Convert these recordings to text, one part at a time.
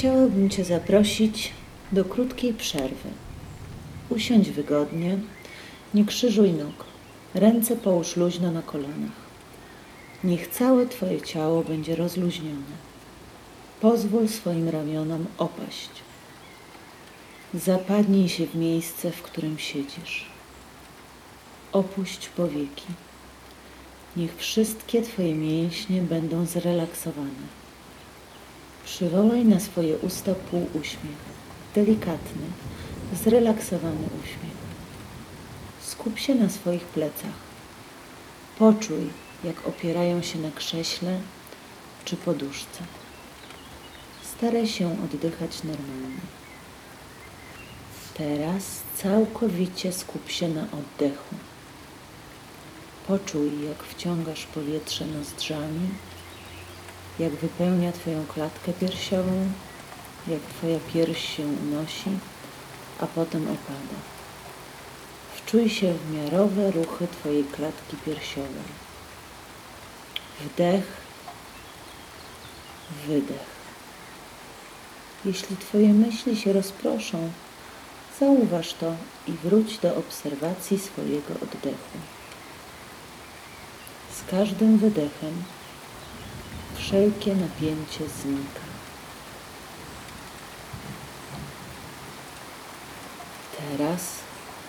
Chciałabym Cię zaprosić do krótkiej przerwy. Usiądź wygodnie, nie krzyżuj nóg, ręce połóż luźno na kolanach. Niech całe Twoje ciało będzie rozluźnione. Pozwól swoim ramionom opaść. Zapadnij się w miejsce, w którym siedzisz. Opuść powieki. Niech wszystkie Twoje mięśnie będą zrelaksowane. Przywołaj na swoje usta półuśmiech, delikatny, zrelaksowany uśmiech. Skup się na swoich plecach. Poczuj, jak opierają się na krześle czy poduszce. Staraj się oddychać normalnie. Teraz całkowicie skup się na oddechu. Poczuj, jak wciągasz powietrze nozdrzami jak wypełnia Twoją klatkę piersiową, jak Twoja pierś się unosi, a potem opada. Wczuj się w miarowe ruchy Twojej klatki piersiowej. Wdech, wydech. Jeśli Twoje myśli się rozproszą, zauważ to i wróć do obserwacji swojego oddechu. Z każdym wydechem wszelkie napięcie znika. Teraz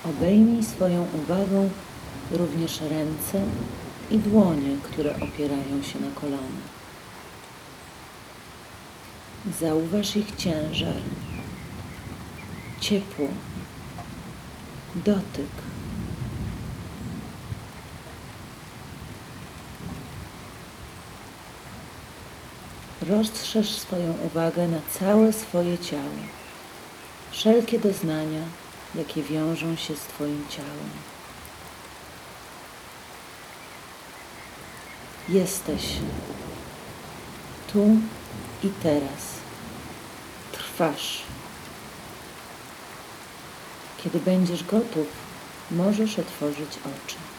obejmij swoją uwagą również ręce i dłonie, które opierają się na kolanach. Zauważ ich ciężar, ciepło, dotyk. Rozszerz swoją uwagę na całe swoje ciało, wszelkie doznania, jakie wiążą się z Twoim ciałem. Jesteś tu i teraz. Trwasz. Kiedy będziesz gotów, możesz otworzyć oczy.